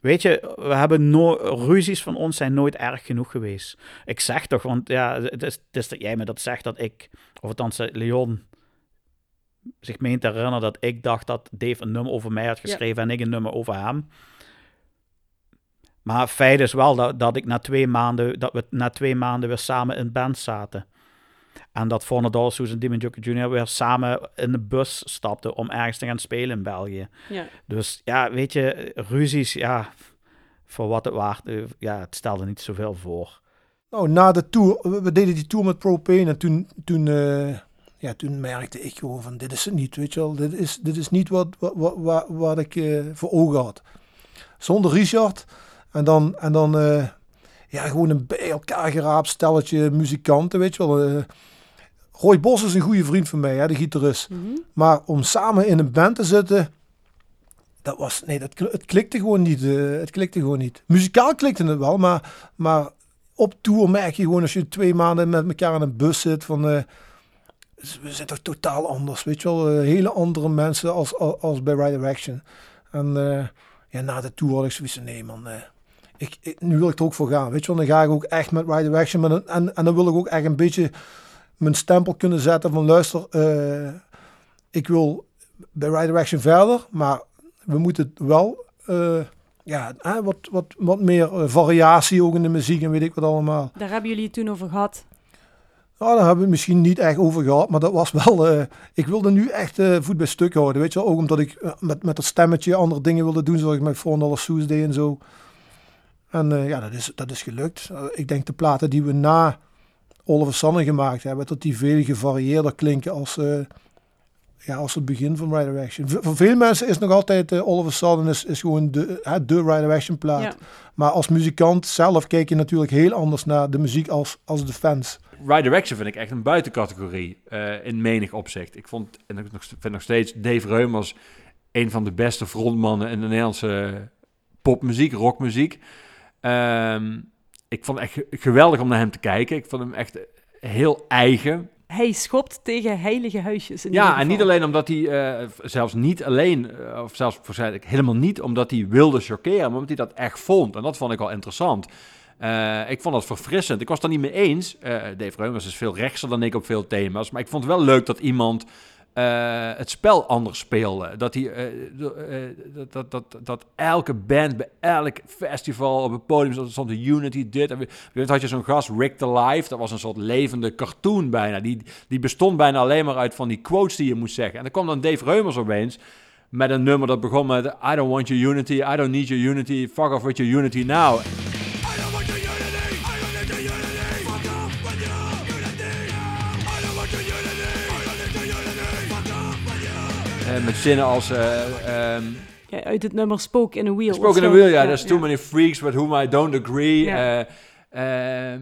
Weet je, we hebben no ruzies van ons zijn nooit erg genoeg geweest. Ik zeg toch, want ja, het is, het is dat jij me dat zegt dat ik, of althans eh, Leon, zich meent te herinneren dat ik dacht dat Dave een nummer over mij had geschreven en ik een nummer over hem. Maar feit is wel dat, dat ik na twee maanden, dat we na twee maanden weer samen in band zaten. En dat Forner Dolsus en Demon Joker Jr. weer samen in de bus stapten om ergens te gaan spelen in België. Ja. Dus ja, weet je, ruzies, ja, voor wat het waard, eh, ja, het stelde niet zoveel voor. Nou, na de tour, we, deden die tour met Propane en toen, toen, eh, ja, toen merkte ik gewoon van, dit is het niet, weet je wel. Dit is, dit is niet wat, wat, wat, wat, ik eh, voor ogen had. Zonder Richard en dan, en dan eh, ja, gewoon een bij elkaar geraapt stelletje muzikanten, weet je wel. Roy Bos is een goede vriend van mij, hè, de gitarist. Mhm. Maar om samen in een band te zitten, dat was, nee, dat, het klikte gewoon niet. eh, het klikte gewoon niet. Muzikaal klikte het wel, maar, maar op tour merk je gewoon als je twee maanden met elkaar in een bus zit van, eh, we zijn toch totaal anders, weet je wel. eh, hele andere mensen als, als, als bij Rider Action. En ja, na de tour had ik zoiets van, nee man, ik, ik- nu wil ik er ook voor gaan, weet je wel. Dan ga ik ook echt met Rider Action, maar dan, en, en dan wil ik ook echt een beetje mijn stempel kunnen zetten van, luister, eh, ik wil bij Rider Action verder, maar we moeten wel eh, ja, wat, wat, wat meer eh, variatie ook in de muziek en weet ik wat allemaal. Daar hebben jullie het toen over gehad. Nou, daar hebben we het misschien niet echt over gehad, maar dat was wel... ik wilde nu echt voet bij stuk houden, weet je wel. Ook omdat ik met, met dat stemmetje andere dingen wilde doen, zoals ik met Four Dollar Soes deed en zo. En ja, dat is, dat is gelukt. Ik denk de platen die we na Oliver Sanne gemaakt hebben, dat die veel gevarieerder klinken als, eh, ja, als het begin van Rider Action. V- voor veel mensen is nog altijd uh, Oliver Sudden is, is gewoon de, hè, de Rider Action plaat. Ja. Maar als muzikant zelf kijk je natuurlijk heel anders naar de muziek als, als de fans. Right Direction vind ik echt een buitencategorie eh, in menig opzicht. Ik vond, en ik nog- vind nog steeds Dave Reumers een van de beste frontmannen in de Nederlandse popmuziek, rockmuziek. Ehm, ik vond het echt ge- geweldig om naar hem te kijken. Ik vond hem echt heel eigen. Hij schopt tegen heilige huisjes. In Ja, en niet alleen omdat hij, eh, zelfs niet alleen, eh, of zelfs waarschijnlijk helemaal niet omdat hij wilde chockeren, maar omdat hij dat echt vond. En dat vond ik wel interessant. Eh, ik vond dat verfrissend. Ik was het er niet mee eens. Dave Reumers is veel rechtser dan ik op veel thema's. Maar ik vond het wel leuk dat iemand eh, het spel anders speelde. Dat, eh, do- eh, dat, dat, dat, dat elke band bij elk festival op het podium stond, de Unity dit. En we- weet, had je zo'n gast, Rick the Life. Dat was een soort levende cartoon bijna. Die, die bestond bijna alleen maar uit van die quotes die je moest zeggen. En dan kwam dan Dave Reumers opeens met een nummer dat begon met I don't want your unity, I don't need your unity, fuck off with your unity now. Met zinnen als eh, ehm, Ja, uit het nummer Spoke in a Wheel. Spoken of in zo. wheel, ja. There's too many freaks with whom I don't agree. Ja. Eh, eh, eh,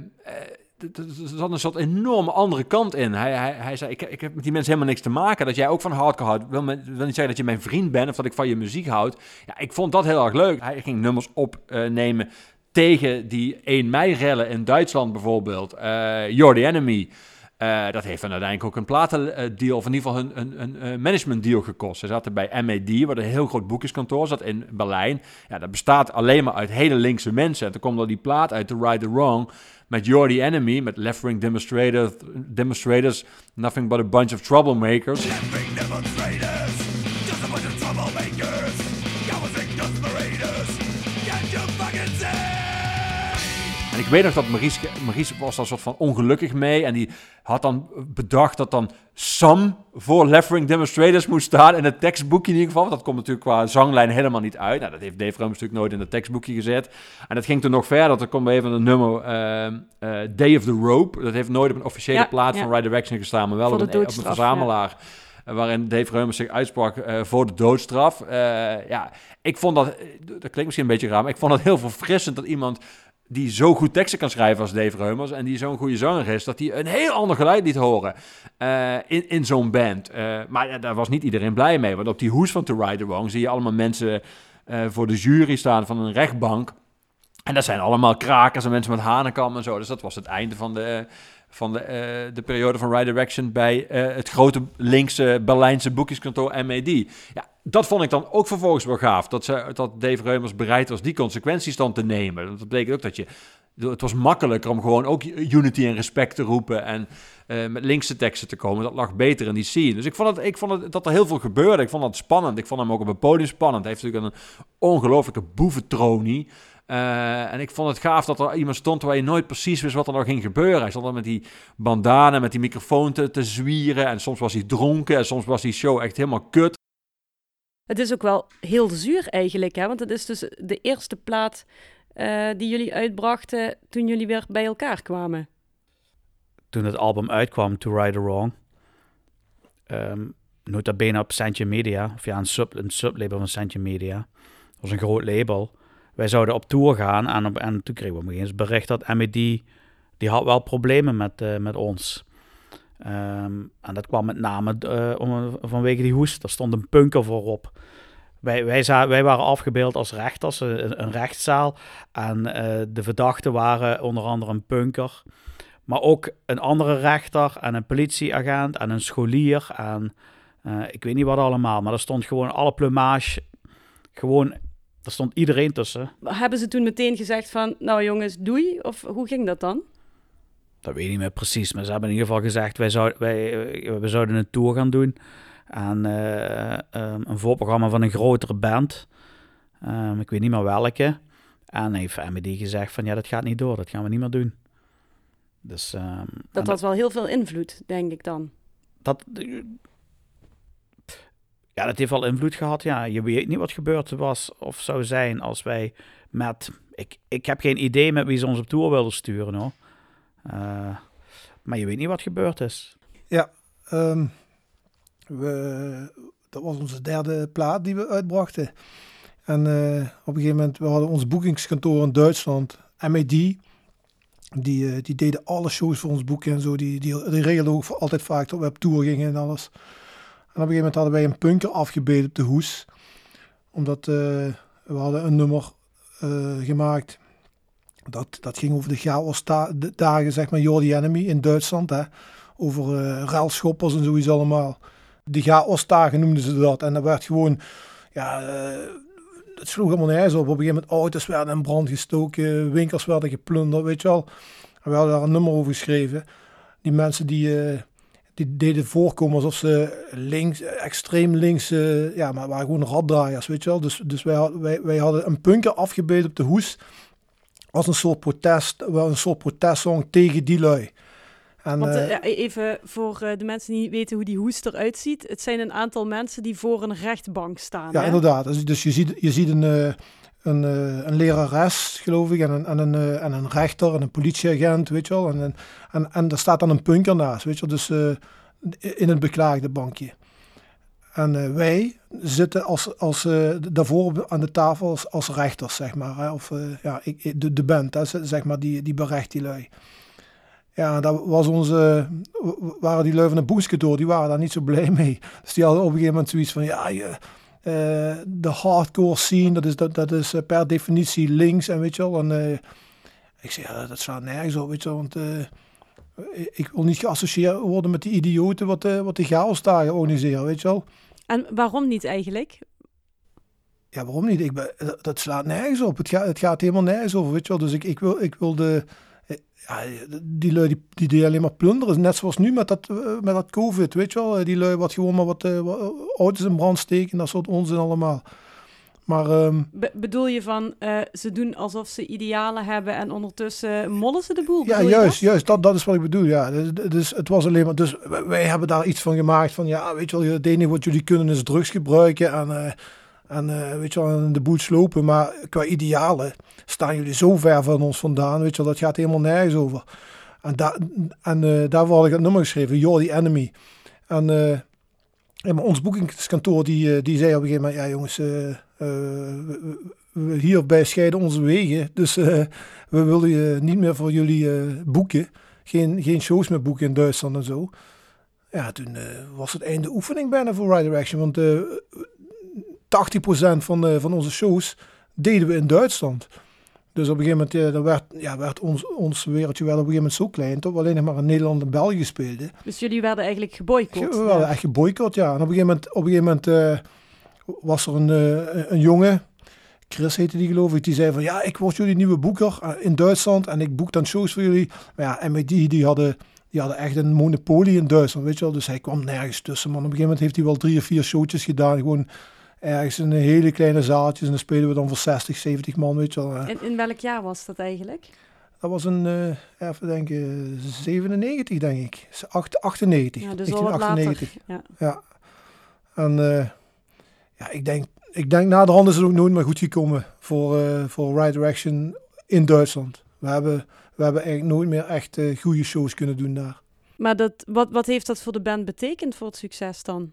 d- Er zat een soort enorme andere kant in. Hij, hij, hij zei, ik, ik heb met die mensen helemaal niks te maken. Dat jij ook van hardcore houdt, wil, wil niet zeggen dat je mijn vriend bent... of dat ik van je muziek houd. Ja, ik vond dat heel erg leuk. Hij ging nummers opnemen tegen die 1 mei-rellen in Duitsland bijvoorbeeld. Eh You're the Enemy. Eh, dat heeft dan uiteindelijk ook een platendeal, of in ieder geval een, een, een, eh, managementdeal gekost. Ze zaten bij MAD, waar een heel groot boekjeskantoor zat in Berlijn. Ja, dat bestaat alleen maar uit hele linkse mensen. En toen kwam er die plaat uit, The Right the Wrong, met You're the Enemy, met left-wing demonstrators, demonstrators, nothing but a bunch of troublemakers. Weet nog dat Maurice, Maurice was daar soort van ongelukkig mee. En die had dan bedacht dat dan Sam voor left-wing demonstrators moest staan. In het tekstboekje in ieder geval. Want dat komt natuurlijk qua zanglijn helemaal niet uit. Nou, dat heeft Dave Rums natuurlijk nooit in het tekstboekje gezet. En dat ging toen nog verder. Er komt even een nummer ehm, eh, Day of the Rope. Dat heeft nooit op een officiële Ja, plaat ja. van Right Direction gestaan. Maar wel op een, op een doodstraf, verzamelaar. eh, Waarin Dave Reumers zich uitsprak eh, voor de doodstraf. Eh, ja, ik vond dat, eh, dat klinkt misschien een beetje raar, maar ik vond het heel verfrissend dat iemand die zo goed teksten kan schrijven als Dave Reumers en die zo'n goede zanger is, dat hij een heel ander geluid liet horen eh, in, in zo'n band. Eh, maar daar was niet iedereen blij mee, want op die hoes van To Ride the Wrong zie je allemaal mensen eh, voor de jury staan van een rechtbank. En dat zijn allemaal krakers en mensen met hanenkam en zo. Dus dat was het einde van de, van de, de periode van Ride Direction bij het grote linkse Berlijnse boekjeskantoor MAD. Ja, dat vond ik dan ook vervolgens wel gaaf. Dat, ze, dat Dave Reumers bereid was die consequenties dan te nemen. Dat betekent ook dat je... Het was makkelijker om gewoon ook unity en respect te roepen en eh, met linkse teksten te komen. Dat lag beter in die scene. Dus ik vond, het, ik vond het, dat er heel veel gebeurde. Ik vond dat spannend. Ik vond hem ook op het podium spannend. Hij heeft natuurlijk een ongelofelijke boeventronie. Eh, en ik vond het gaaf dat er iemand stond waar je nooit precies wist wat er nou ging gebeuren. Hij stond dan met die bandana, met die microfoon te, te zwieren. En soms was hij dronken en soms was die show echt helemaal kut. Het is ook wel heel zuur eigenlijk, hè? want het is dus de eerste plaat eh, die jullie uitbrachten toen jullie weer bij elkaar kwamen. toen het album uitkwam, To Right or Wrong, ehm nota bene op Centje Media, of ja, een, sub, een sublabel van Centje Media. Dat was een groot label. Wij zouden op tour gaan en, op, en toen kregen we eens bericht dat MED, die had wel problemen met, eh, met ons. Ehm, en dat kwam met name eh, om, vanwege die hoes. Er stond een punker voorop. Wij, wij, wij waren afgebeeld als rechters, een, een rechtszaal. En eh, de verdachten waren onder andere een punker. Maar ook een andere rechter en een politieagent en een scholier en eh, ik weet niet wat allemaal. Maar er stond gewoon alle plumage, gewoon, er stond iedereen tussen. Hebben ze toen meteen gezegd van, nou jongens, doei? Of hoe ging dat dan? Dat weet ik niet meer precies, maar ze hebben in ieder geval gezegd, wij, zou, wij, eh, we zouden een tour gaan doen. En eh, ehm, een voorprogramma van een grotere band. Ehm, ik weet niet meer welke. En heeft MED gezegd van, ja, dat gaat niet door, dat gaan we niet meer doen. Dus ehm, Dat had wel heel veel invloed, denk ik dan. dat, ja, dat heeft wel invloed gehad. Ja, je weet niet wat gebeurd was of zou zijn als wij met. Ik, ik heb geen idee met wie ze ons op tour wilden sturen hoor. Eh, maar je weet niet wat gebeurd is. Ehm, we, dat was onze derde plaat die we uitbrachten. En eh, op een gegeven moment, we hadden ons boekingskantoor in Duitsland, MAD. Die, eh, die deden alle shows voor ons boeken en zo. Die, die, regelden ook voor altijd vaak dat we op tour gingen en alles. En op een gegeven moment hadden wij een punker afgebeden op de hoes. Omdat we hadden een nummer eh, gemaakt. Dat, dat ging over de chaos de dagen, zeg maar, Jordi Enemy in Duitsland. Hè? Over eh ruilschoppers en zoiets allemaal. De chaosdagen noemden ze dat. En dat werd gewoon, ja, eh, het sloeg helemaal nergens op. Op een gegeven moment auto's werden in brand gestoken, winkels werden geplunderd, weet je wel. We hadden daar een nummer over geschreven. Die mensen die, eh, die deden voorkomen alsof ze links, extreem links, eh, ja, maar waren gewoon raddraaiers, weet je wel. Dus, dus wij, wij, wij hadden een punker afgebeeld op de hoes als een soort protest, wel een soort protestsong tegen die lui. En, Want eh, eh, even voor eh, de mensen die niet weten hoe die hoest eruit ziet. Het zijn een aantal mensen die voor een rechtbank staan. Ja, hè? inderdaad. Dus, dus je ziet, je ziet een, een, een lerares, geloof ik, en een, en, een, en een rechter en een politieagent, weet je wel. En, en, en, en daar staat dan een punker naast, weet je wel. Dus in het beklaagde bankje. En eh, wij zitten als, als, eh, daarvoor aan de tafel als, rechters, zeg maar. Of eh, ja, ik, de, de band, hè? zeg maar, die, die berecht die lui. Ja, dat was onze, waren die lui van de boekskantoor, die waren daar niet zo blij mee. Dus die hadden op een gegeven moment zoiets van, ja, je, de hardcore scene, dat is, dat, dat is per definitie links en weet je wel. En ik zeg, ja, dat slaat nergens op, weet je wel, want ik wil niet geassocieerd worden met die idioten wat, wat die chaosdagen organiseren, weet je wel. En waarom niet eigenlijk? Ja, waarom niet? Ik ben, dat- slaat nergens op. Het gaat, het gaat helemaal nergens over, weet je wel. Dus ik, ik, wil, ik wil de... eh, Ja, die lui die, die, die alleen maar plunderen. Net zoals nu met dat, eh, met dat covid, weet je wel. Die lui wat gewoon maar wat, eh, wat auto's in brand steken. Dat soort onzin allemaal. Maar ehm, Be- bedoel je van eh, ze doen alsof ze idealen hebben en ondertussen mollen ze de boel? ja, juist, dat? juist. Dat, dat is wat ik bedoel, ja. Dus, dus het was alleen maar... Dus wij- hebben daar iets van gemaakt van... Ja, weet je wel, het enige wat jullie kunnen is drugs gebruiken en... eh, en eh, weet je wel, de boel slopen. Maar qua idealen staan jullie zo ver van ons vandaan. Weet je wel, dat gaat helemaal nergens over. En, daar en daarvoor had ik het nummer geschreven, You're the Enemy. En, en maar ons boekingskantoor die, eh, die zei op een gegeven moment... Ja jongens, eh, eh, we- hierbij scheiden onze wegen. Dus we willen niet meer voor jullie boeken. Geen, geen shows meer boeken in Duitsland en zo. Ja, toen was het einde oefening bijna voor Rider Action. Want eh 80% van, van onze shows deden we in Duitsland. Dus op een gegeven moment eh, dan werd, ja, werd ons, ons wereldje wel op een gegeven moment zo klein... dat we alleen nog maar in Nederland en België speelden. Dus jullie werden eigenlijk geboycott. We werden echt geboycott, ja. En op een gegeven moment, op een gegeven moment eh, was er een, eh, een jongen... Chris heette die geloof ik, die zei van ja, ik word jullie nieuwe boeker in Duitsland en ik boek dan shows voor jullie. Maar ja, MID die hadden, die hadden echt een monopolie in Duitsland, weet je wel. Dus hij kwam nergens tussen, man. Op een gegeven moment heeft hij wel drie of vier showtjes gedaan, gewoon ergens in een hele kleine zaaltjes. En dan spelen we dan voor 60, 70 man, weet je wel. In, in welk jaar was dat eigenlijk? Dat was een, eh, even denken, 97 denk ik. Acht- 98, Ja, dus al wat later. 1998. Ja. Ja. En eh, ja, ik denk, ik denk na de hand is het ook nooit meer goed gekomen voor, eh voor Right Direction in Duitsland. We hebben, we hebben eigenlijk nooit meer echt goede shows kunnen doen daar. Maar dat, wat, wat heeft dat voor de band betekend voor het succes dan?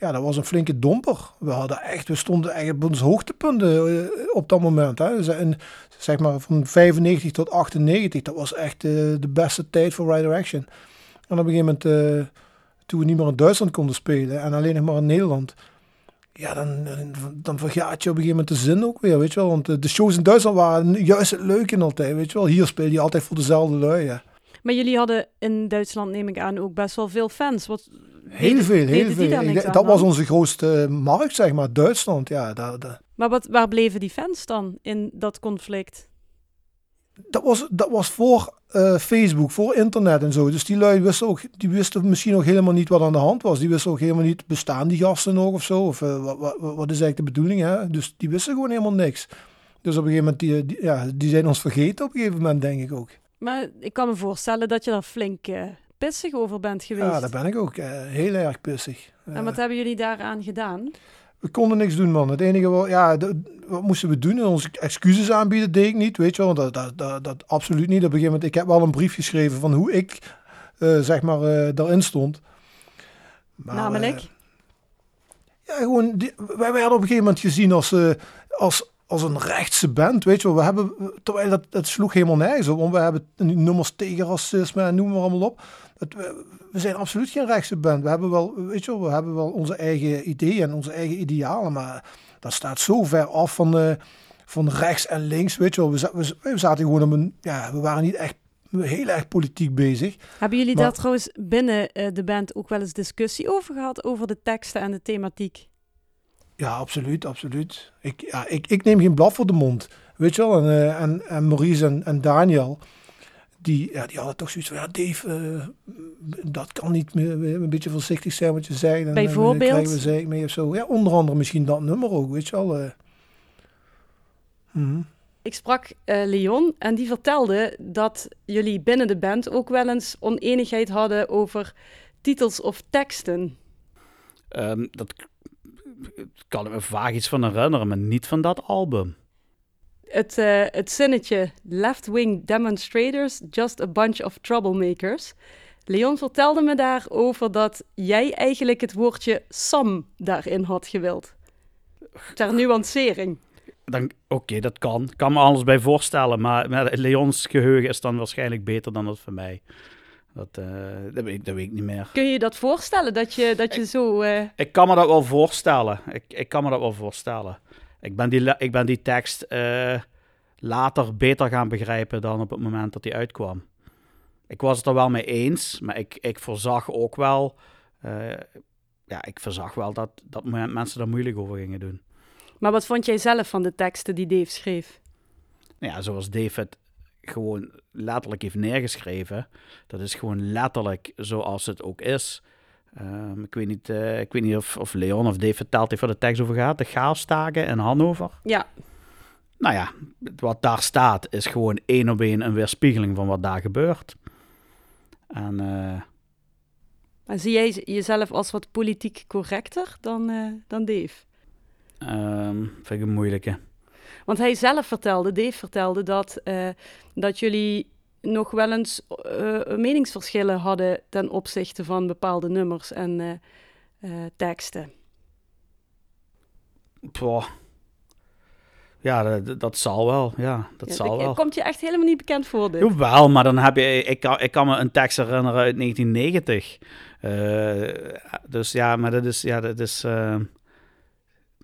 Ja, dat was een flinke domper. We hadden echt, we stonden echt op ons hoogtepunten eh, op dat moment. Hè. Dus in, zeg maar van 95 tot 98, dat was echt eh, de beste tijd voor Right Direction. En op een gegeven moment, eh, toen we niet meer in Duitsland konden spelen en alleen nog maar in Nederland, ja, dan, dan, vergaat je op een gegeven moment de zin ook weer, weet je wel. Want de shows in Duitsland waren juist het leuke altijd, weet je wel. Hier speel je altijd voor dezelfde lui, ja. Maar jullie hadden in Duitsland, neem ik aan, ook best wel veel fans. Wat, Heel veel, heel veel. Ik aan dat was dan? onze grootste markt, zeg maar, Duitsland. Ja, daar, daar, Maar wat, waar bleven die fans dan in dat conflict? dat was, dat was voor eh, Facebook, voor internet en zo. Dus die lui wisten ook, die wisten misschien ook helemaal niet wat aan de hand was. Die wisten ook helemaal niet, bestaan die gasten nog of zo? Of eh, wat, wat, wat is eigenlijk de bedoeling? Hè? Dus die wisten gewoon helemaal niks. Dus op een gegeven moment, die, die- ja, die zijn ons vergeten op een gegeven moment, denk ik ook. Maar ik kan me voorstellen dat je daar flink uh, pissig over bent geweest. Ja, daar ben ik ook. Uh, heel erg pissig. En wat hebben jullie daaraan gedaan? We konden niks doen, man. Het enige wat, ja, wat moesten we doen? Onze excuses aanbieden deed ik niet, weet je wel. Dat, dat, dat, dat absoluut niet. Op een gegeven moment, ik heb wel een brief geschreven van hoe ik, uh, zeg maar, uh, daarin stond. Maar, Namelijk? ja, gewoon, die, wij werden op een gegeven moment gezien als, als als een rechtse band, weet je wel. We hebben, terwijl dat, dat sloeg helemaal nergens op, want we hebben nummers tegen racisme en noem maar allemaal op. we, we, zijn absoluut geen rechtse band. We hebben wel, weet je wel, we hebben wel onze eigen ideeën en onze eigen idealen, maar dat staat zo ver af van, de, van rechts en links, weet je wel. We, we, we zaten gewoon op een, ja, we waren niet echt heel erg politiek bezig. Hebben jullie daar trouwens binnen uh, de band ook wel eens discussie over gehad, over de teksten en de thematiek? Ja, absoluut, absoluut. Ik, ja, ik, ik neem geen blad voor de mond. Weet je wel, en, uh, en, en Maurice en, en Daniel, die, ja, die hadden toch zoiets van, ja Dave, uh, dat kan niet meer, een beetje voorzichtig zijn wat je zei. En, Bijvoorbeeld? En, krijgen we zeik mee of zo. Ja, onder andere misschien dat nummer ook, weet je wel. Uh. Mm. Ik sprak uh, Leon en die vertelde dat jullie binnen de band ook wel eens oneenigheid hadden over titels of teksten. Um, dat kan ik me vaag iets van herinneren, maar niet van dat album. Het, uh, het zinnetje left-wing demonstrators, just a bunch of troublemakers. Leon vertelde me daarover dat jij eigenlijk het woordje Sam daarin had gewild. Ter nuancering. Oké, dat kan. Ik kan me alles bij voorstellen, maar, maar Leons geheugen is dan waarschijnlijk beter dan dat van mij. Dat, uh, dat, weet, dat weet ik niet meer. Kun je dat voorstellen, dat je, dat je zo... Uh... Ik kan me dat wel voorstellen. Ik, ik kan me dat wel voorstellen. Ik ben die, ik ben die tekst uh, later beter gaan begrijpen dan op het moment dat die uitkwam. Ik was het er wel mee eens, maar ik, ik voorzag ook wel... ja, ik voorzag wel dat, dat mensen er moeilijk over gingen doen. Maar wat vond jij zelf van de teksten die Dave schreef? Ja, zoals David gewoon letterlijk heeft neergeschreven. Dat is gewoon letterlijk zoals het ook is. Um, ik weet niet, uh, ik weet niet of, of Leon of Dave vertelt heeft waar de tekst over gaat. De chaostaken in Hannover. Ja. Nou ja, wat daar staat is gewoon één op één een weerspiegeling van wat daar gebeurt. En, uh, en zie jij jezelf als wat politiek correcter dan, uh, dan Dave? Um, vind ik een moeilijke. Want hij zelf vertelde, Dave vertelde, dat, dat jullie nog wel eens uh, meningsverschillen hadden ten opzichte van bepaalde nummers en uh, teksten. Boah. Ja, dat, dat, zal wel. Ja, dat ja, zal dat, wel. Komt je echt helemaal niet bekend voor dit? Jawel, maar dan heb je... Ik kan, ik kan me een tekst herinneren uit 1990. dus ja, maar dat is... Ja, dat is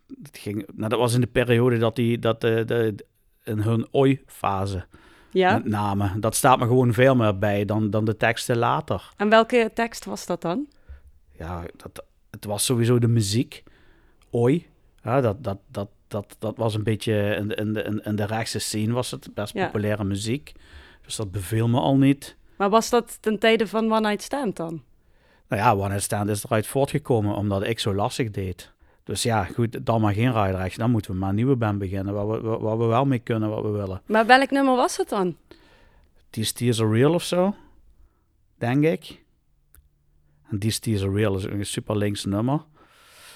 dat, ging, nou, dat was in de periode dat die dat de, de, in hun oi-fase ja. namen. Dat staat me gewoon veel meer bij dan, dan de teksten later. En welke tekst was dat dan? Ja, dat, het was sowieso de muziek. Oi. Ja, dat, dat, dat, dat, dat was een beetje in de, in, de, in de rechtse scene was het best populaire muziek. Dus dat beviel me al niet. Maar was dat ten tijde van One Night Stand dan? Nou ja, One Night Stand is eruit voortgekomen omdat ik zo lastig deed. Dus ja, goed, dan maar geen rijdrachtje. Dan moeten we maar een nieuwe band beginnen, waar we, waar we wel mee kunnen, wat we willen. Maar welk nummer was het dan? These Tears Are Real of zo, denk ik. En These Tears Are Real is een super links nummer.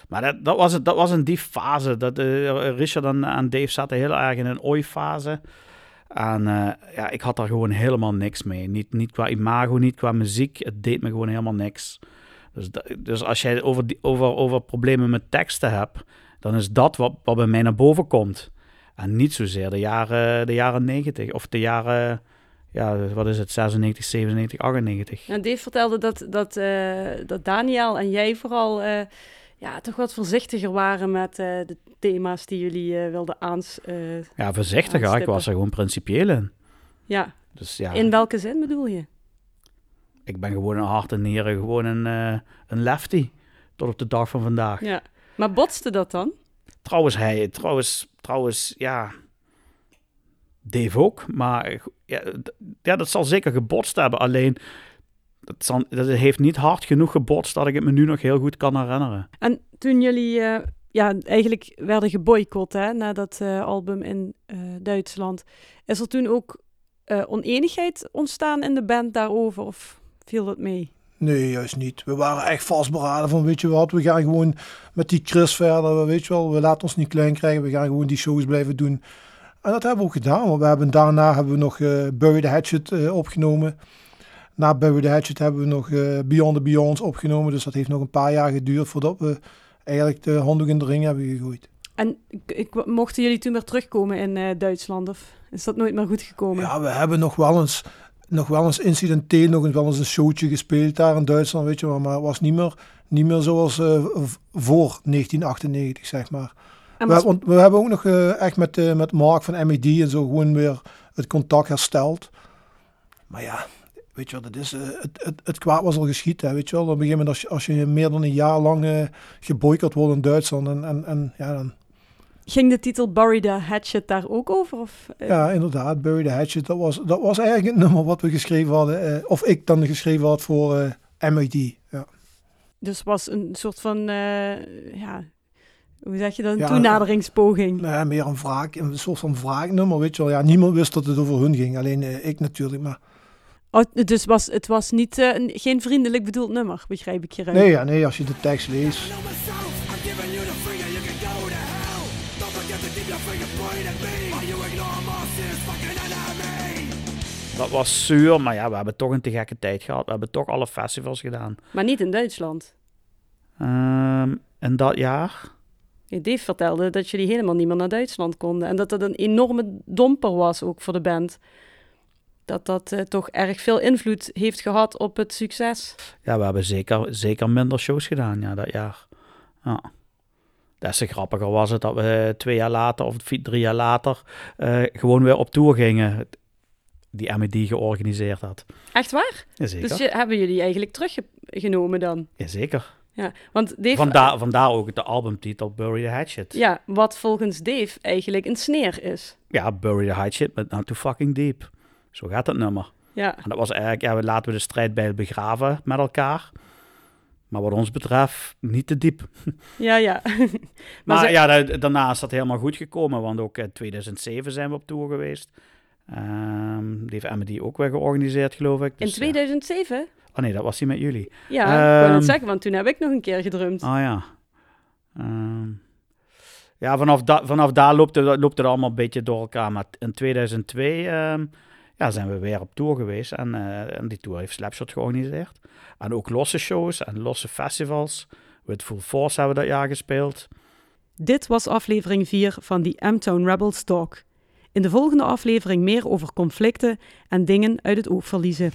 Maar dat, dat, was, het, dat was in die fase. Dat, uh, Richard en, en, Dave zaten heel erg in een ooi-fase. En uh, ja, ik had daar gewoon helemaal niks mee. Niet, niet qua imago, niet qua muziek. Het deed me gewoon helemaal niks. Dus, dus als jij over, over, over problemen met teksten hebt, dan is dat wat, wat bij mij naar boven komt. En niet zozeer de jaren, de jaren 90 of de jaren, ja, wat is het, 96, 97, 98. En Dave vertelde dat, dat, uh, dat Daniel en jij vooral uh, ja, toch wat voorzichtiger waren met uh, de thema's die jullie wilden aans. ja, voorzichtiger. Ik was er gewoon principieel in. Ja. Dus, ja. In welke zin bedoel je? Ik ben gewoon een hart en nieren, gewoon een, uh, een lefty. Tot op de dag van vandaag. Ja. Maar botste dat dan? Trouwens, hij, trouwens, trouwens, ja. Dave ook. Maar ja, ja, dat zal zeker gebotst hebben. Alleen, dat, zal, dat heeft niet hard genoeg gebotst dat ik het me nu nog heel goed kan herinneren. En toen jullie uh, ja, eigenlijk werden geboycott hè, na dat uh, album in Duitsland, is er toen ook eh, oneenigheid ontstaan in de band daarover? Of viel dat mee? Nee, juist niet. We waren echt vastberaden van, weet je wat, we gaan gewoon met die Chris verder, weet je wel, we laten ons niet klein krijgen, we gaan gewoon die shows blijven doen. En dat hebben we ook gedaan, want we hebben, daarna hebben we nog uh, Bury the Hatchet uh, opgenomen. Na Bury the Hatchet hebben we nog uh, Beyond the Beyonds opgenomen, dus dat heeft nog een paar jaar geduurd voordat we eigenlijk de handdoek in de ring hebben gegooid. En ik, mochten jullie toen weer terugkomen in Duitsland, of is dat nooit meer goed gekomen? Ja, we hebben nog wel eens nog wel eens incidenteel nog eens wel eens een showtje gespeeld daar in Duitsland, weet je wel. Maar het was niet meer, niet meer zoals uh, voor 1998, zeg maar. We, want we hebben ook nog uh, echt met, uh, met Mark van MED en zo gewoon weer het contact hersteld. Maar ja, weet je wel, dat is, het, het, het kwaad was al geschiet, hè, weet je wel. Op een gegeven moment als je, als je meer dan een jaar lang geboycott wordt in Duitsland en, en, en ja, dan Ging de titel Bury the Hatchet daar ook over? Of, uh... Ja, inderdaad. Bury the Hatchet. Dat was, dat was eigenlijk het nummer wat we geschreven hadden. Uh, of ik dan geschreven had voor uh, eh, MID. Ja. Dus was een soort van, ja, hoe zeg je dat, een ja, toenaderingspoging? Nee, meer een wraak, een soort van wraaknummer, weet je wel. Ja, niemand wist dat het over hun ging. Alleen ik natuurlijk, maar... Oh, dus was, het was niet, geen vriendelijk bedoeld nummer, begrijp ik hieruit? Nee, ja, nee, als je de tekst leest... Dat was zuur, maar ja, we hebben toch een te gekke tijd gehad. We hebben toch alle festivals gedaan. Maar niet in Duitsland? Um, en dat jaar? Dave vertelde dat jullie helemaal niet meer naar Duitsland konden. En dat dat een enorme domper was ook voor de band. Dat dat uh, toch erg veel invloed heeft gehad op het succes. Ja, we hebben zeker, zeker minder shows gedaan ja, dat jaar. Ja. Des te grappiger was het dat we twee jaar later of drie jaar later uh, gewoon weer op tour gingen die MED georganiseerd had. Echt waar? Jazeker. Dus je, hebben jullie eigenlijk teruggenomen dan? Jazeker. Ja, want Dave... Vandaar, vandaar ook de albumtitel Bury the Hatchet. Ja, wat volgens Dave eigenlijk een sneer is. Ja, Bury the Hatchet met Not Too Fucking Deep. Zo gaat het nummer. Ja. En dat was eigenlijk, ja, we laten we de strijd bij begraven met elkaar. Maar wat ons betreft, niet te diep. Ja, ja. maar, maar ja, daarna is dat helemaal goed gekomen, want ook in 2007 zijn we op tour geweest. Um, die heeft MD ook weer georganiseerd, geloof ik. Dus, in 2007? Oh nee, dat was hij met jullie. Ja, um, ik wou het ehm, zeggen, want toen heb ik nog een keer gedrumd. Oh ja. Um, ja, vanaf, da vanaf daar loopt het, loopt het allemaal een beetje door elkaar. Maar in 2002 ja, zijn we weer op tour geweest. En, uh, en die tour heeft Slapshot georganiseerd. En ook losse shows en losse festivals. With Full Force hebben dat jaar gespeeld. Dit was aflevering 4 van die M-Town Rebels Talk. In de volgende aflevering meer over conflicten en dingen uit het oog verliezen.